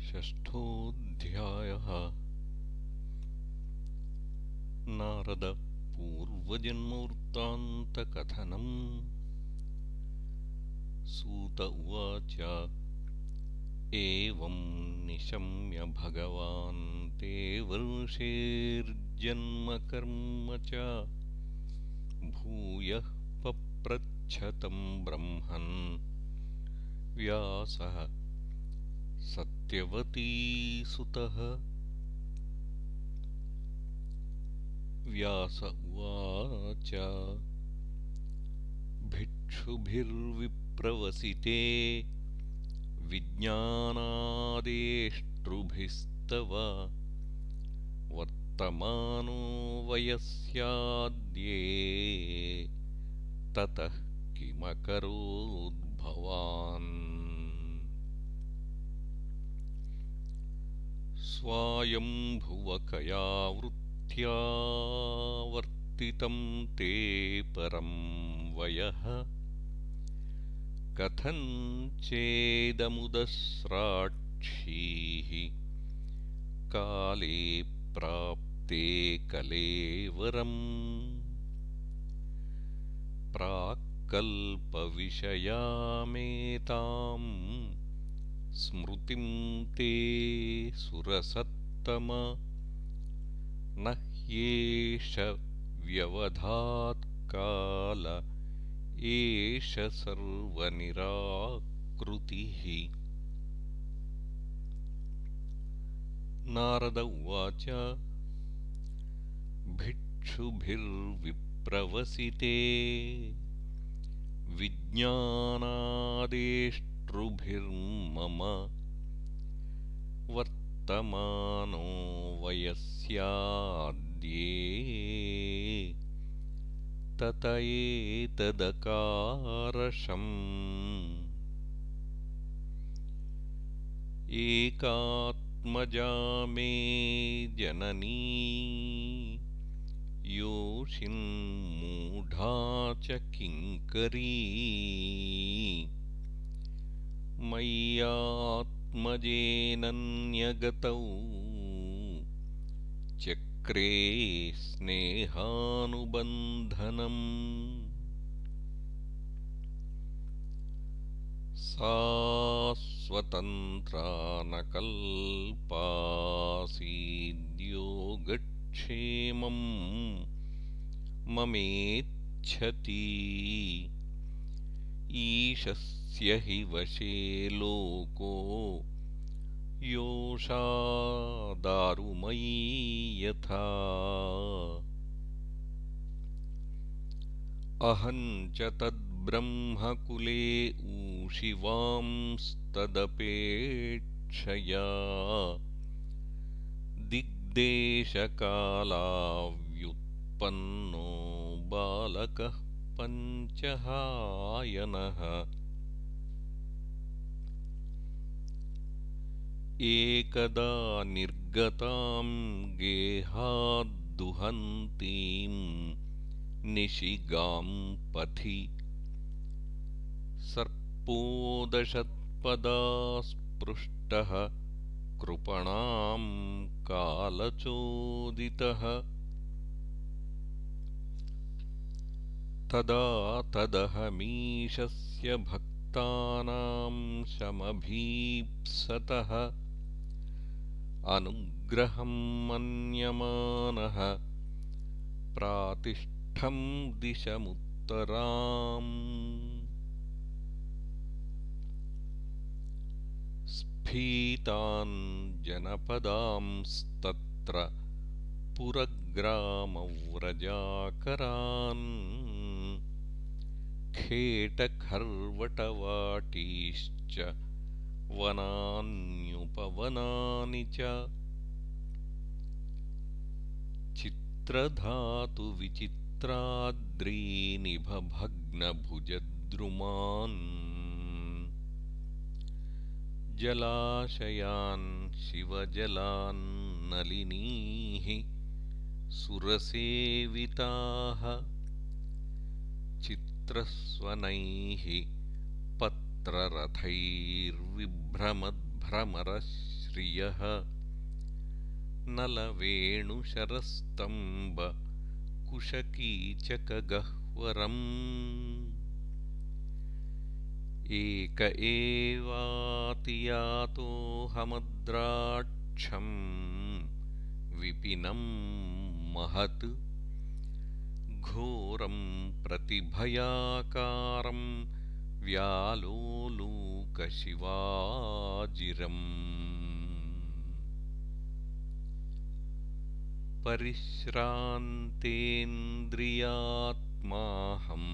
षष्ठोऽध्यायः। नारदपूर्वजन्मवृत्तान्तकथनम्। सूत उवाच एवं निशम्य भगवान् ते वर्षेर्जन्मकर्म च। भूयः पप्रच्छतं ब्रह्मन्। व्यासः सत्यवतीसुतः व्यास उवाच भिक्षुभिर्विप्रवसिते विज्ञानादेष्टृभिस्तव। वर्तमानो वयस्याद्ये ततः किमकरोद्भवान् स्वायम्भुवकया वृत्त्या वर्तितं ते परं वयः। कथञ्चेदमुदस्राक्षीः काले प्राप्ते कलेवरम्। प्राक्कल्पविषयामेताम् स्मृतिं ते सुरसत्तम। न ह्येष व्यवधात्काल एष सर्वनिराकृतिः। नारद उवाच भिक्षुभिर्विप्रवसिते। विज्ञानादेष्ट भिर्मम वर्तमानो वयस्याद्ये तत एतदकारशम् एकात्मजा मे जननी योषिन्मूढा च किङ्करी मय्यात्मजेनन्यगतौ। चक्रे स्नेहानुबन्धनम्। सा स्वतन्त्रा न कल्पासीद्योगक्षेमम् ममेच्छति। ईशस्य हि वशे लोको। योषादारुमयी यथा। अहं च तद्ब्रह्मकुले ऊशिवांस्तदपेक्षया दिग्देशकालाव्युत्पन्नो बालकः पञ्चहायनः एकदा निर्गतां गेहाद्दुहन्तीं निशिगां पथि। सर्पोदशत्पदास्पृष्टः कृपणां कालचोदितः। तदा तदहमीशस्य भक्तानां शमभीप्सतः अनुग्रहं मन्यमानः। प्रातिष्ठं दिशमुत्तराम्। स्फीतान् जनपदांस्तत्र पुरग्रामव्रजाकरान्। खेटखर्वटवाटीश्च वनान्युपवनानि च। चित्रधातुविचित्राद्रीनिभभग्नभुजद्रुमान् जलाशयान् शिवजलान्नलिनीः सुरसेविताः। चित्रस्वनैः पत्ररथैर्विभ्रमद्भिः भ्रमरश्रियः नलवेणुशरस्तम्बकुशकीचकगह्वरम् एक एवातियातोऽहमद्राक्षं विपिनं महत्। घोरं प्रतिभयाकारं व्यालोलूकशिवाजिरम्। परिश्रान्तेन्द्रियात्माहं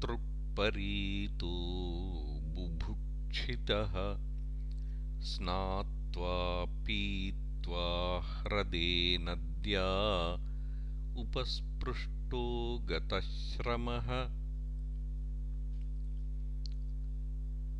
तृक्परीतो बुभुक्षितः स्नात्वा पीत्वा ह्रदे नद्या उपस्पृष्टो गतश्रमः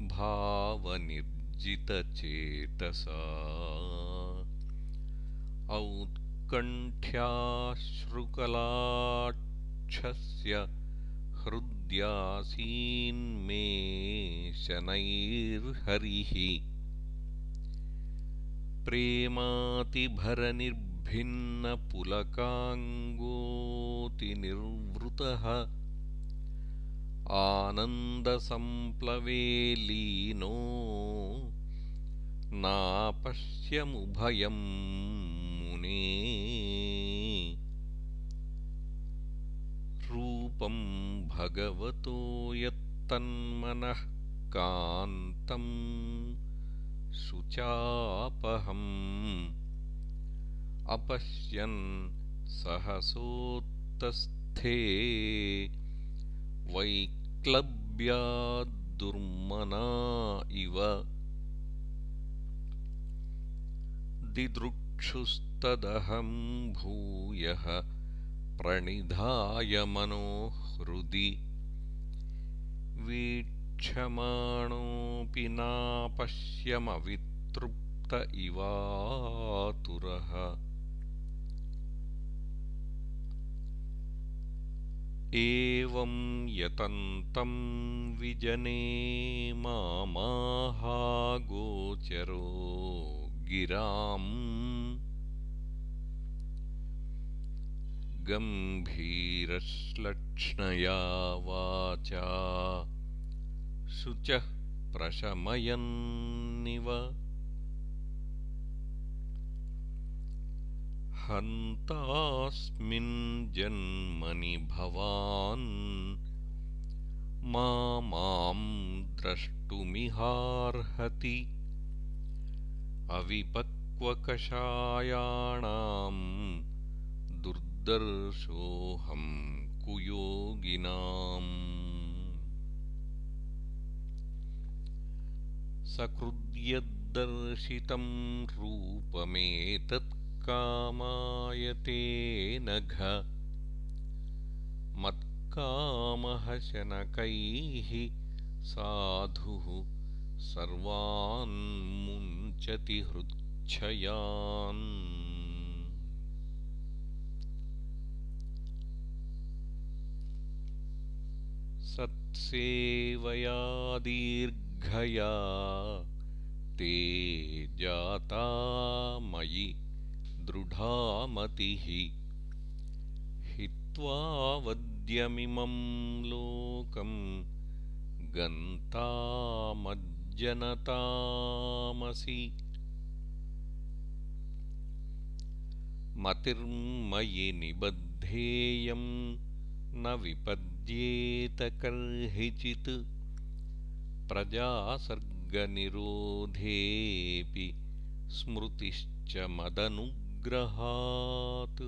भावनिर्जितचेतसा। औत्कण्ठ्याश्रुकलाक्षस्य हृद्यासीन्मे शनैर्हरिः प्रेमातिभरनिर्भिन्नपुलकाङ्गोतिनिर्वृतः आनन्दसम्प्लवे लीनो नापश्यमुभयं मुने। रूपं भगवतो यत्तन्मनः कान्तं शुचापहम् अपश्यन् सहसोत्तस्थे वैक्लव्याद्दुर्मना इव दिदृक्षुस्तदहं भूयः प्रणिधाय मनोहृदि वीक्षमाणोऽपि नापश्यमवितृप्त इवातुरः एवं यतन्तं विजने मामाहागोचरो गिराम्। गम्भीरश्लक्ष्णया वाचा शुचः प्रशमयन्निव हन्तास्मिन् जन्मनि भवान् मा द्रष्टुमिहार्हति। अविपक्वकषायाणां दुर्दर्शोऽहं कुयोगिनाम्। सकृद्यद्दर्शितं रूपमेतत् कामायते नघ मत्कामः शनकैः साधुः सर्वान्मुञ्चति हृच्छयान्। सत्सेवया दीर्घया ते जाता मयि दृढामतिः। हित्वा वद्यमिमं लोकं गन्तामज्जनतामसि। मतिर्मयि निबद्धेयं न विपद्येतकर्हिचित् प्रजासर्गनिरोधेऽपि स्मृतिश्च मदनु ग्रहात्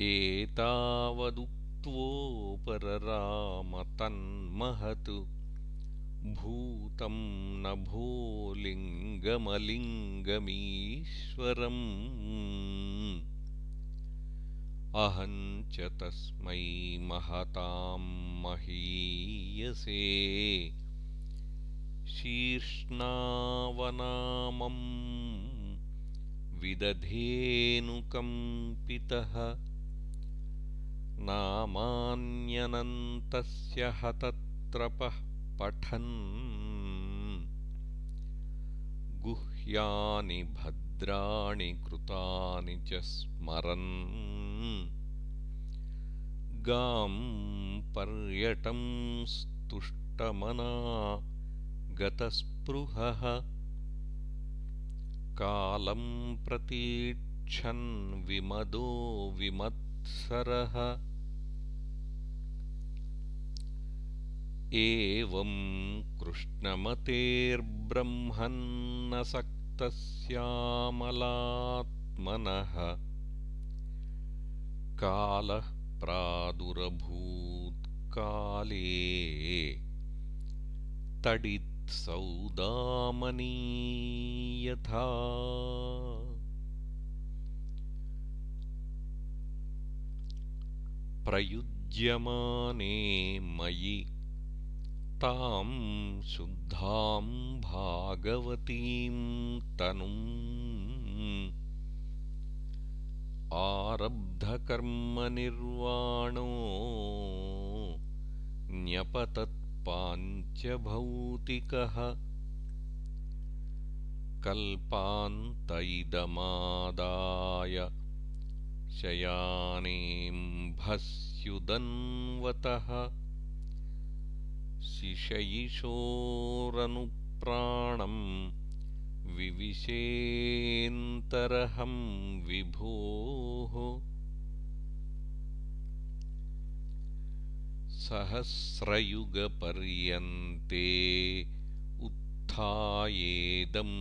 एतावदुक्त्वोपरराम तन्महत् भूतं नभोलिङ्गमलिङ्गमीश्वरम्। अहं च तस्मै महतां महीयसे। शीर्ष्णावनामम् विदधेनुकम्पितः नामान्यनन्तस्य हतत्रपः पठन्। गुह्यानि भद्राणि कृतानि च स्मरन्। गां पर्यटं स्तुष्टमना गतस्पृहः कालं प्रतीक्षन् विमदो विमत्सरः। एवं कृष्णमतेर्ब्रह्मन्नसक्तस्यामलात्मनः। कालः प्रादुरभूत्काले तडित्सौदामनी यथा प्रयुज्यमाने मयि तां शुद्धां भागवतीं तनुम् आरब्धकर्मनिर्वाणो न्यपतत्पाञ्चभौतिकः कल्पान्तैदमादाय शयानेऽम्भस्युदन्वतः शिशयिशोरनुप्राणम् विविशेऽन्तरहं विभोः सहस्रयुगपर्यन्ते उत्थायेदं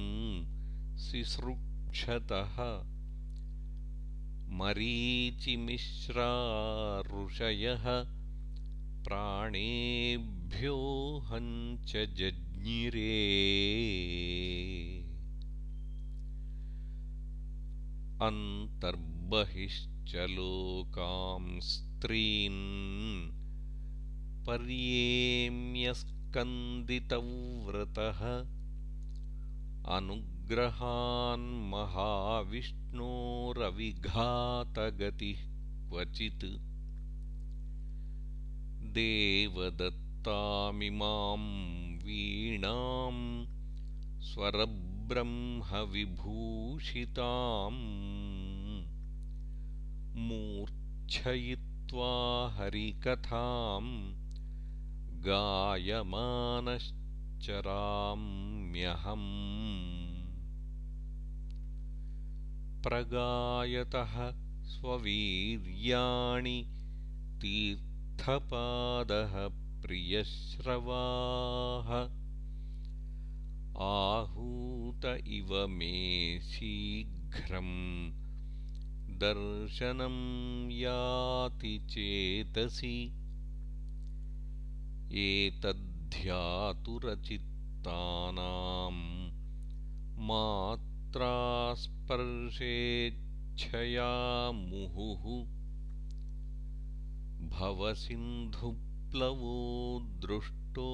सिसृक्षतः मरीचिमिश्रा ऋषयः प्राणेभ्योऽहं च जज्ञिरे। अन्तर्बहिश्च लोकां स्त्रीन् पर्येम्यस्कन्दितव्रतः अनुग्रहान्महाविष्णोरविघातगतिः क्वचित्। देवदत्तामिमां वीणां स्वरब्रह्मविभूषिताम् मूर्च्छयित्वा हरिकथां गायमानश्चराम्यहम् प्रगायतः स्ववीर्याणि तीर्थपादः प्रियश्रवाः। आहूत इव मे शीघ्रम् दर्शनं याति चेतसि एतद्ध्यातुरचित्तानां मात्रास्पर्शेच्छया मुहुः भवसिन्धुप्लवो दृष्टो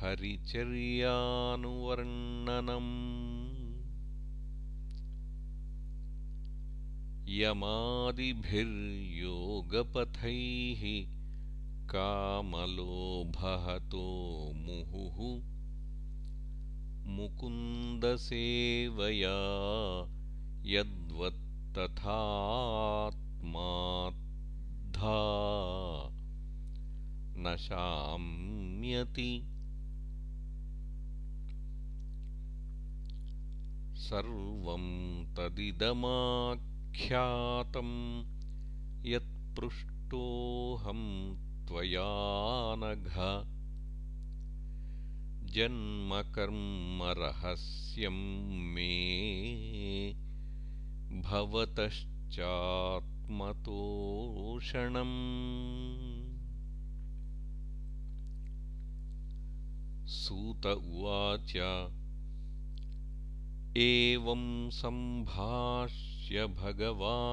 हरिचर्यानुवर्णनम्। यमादिभिर्योगपथैः कामलोभहतो मुहुः। मुकुन्दसेवया यद्वत्तथात्माद्धा। न शाम्यति। सर्वं तदिदमाख् ख्यातं यत्पृष्टोऽहं त्वया नघ जन्मकर्मरहस्यं मे भवतश्चात्मतोषणम्। सूत उवाच एवं सम्भाष्य भगवान्नारदो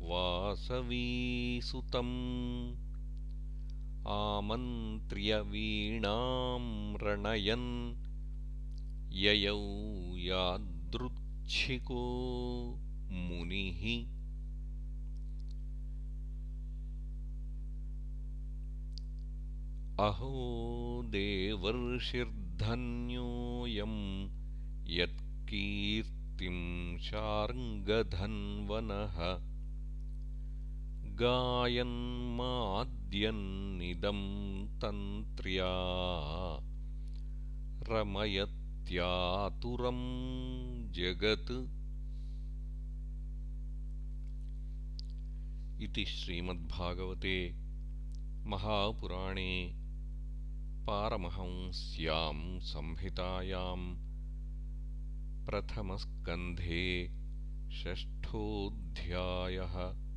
वासवीसुतम् आमन्त्र्यवीणां रणयन् ययौ यादृच्छिको मुनिः। अहो देवर्षिर्धन्योऽयं यत्कीर्तिं शार्ङ्गधन्वनः गायन्माद्यन्निदं तन्त्र्या रमयत्यातुरं जगत्। इति श्रीमद्भागवते महापुराणे पारमहंस्यां संहितायां प्रथमस्कन्धे षष्ठोऽध्यायः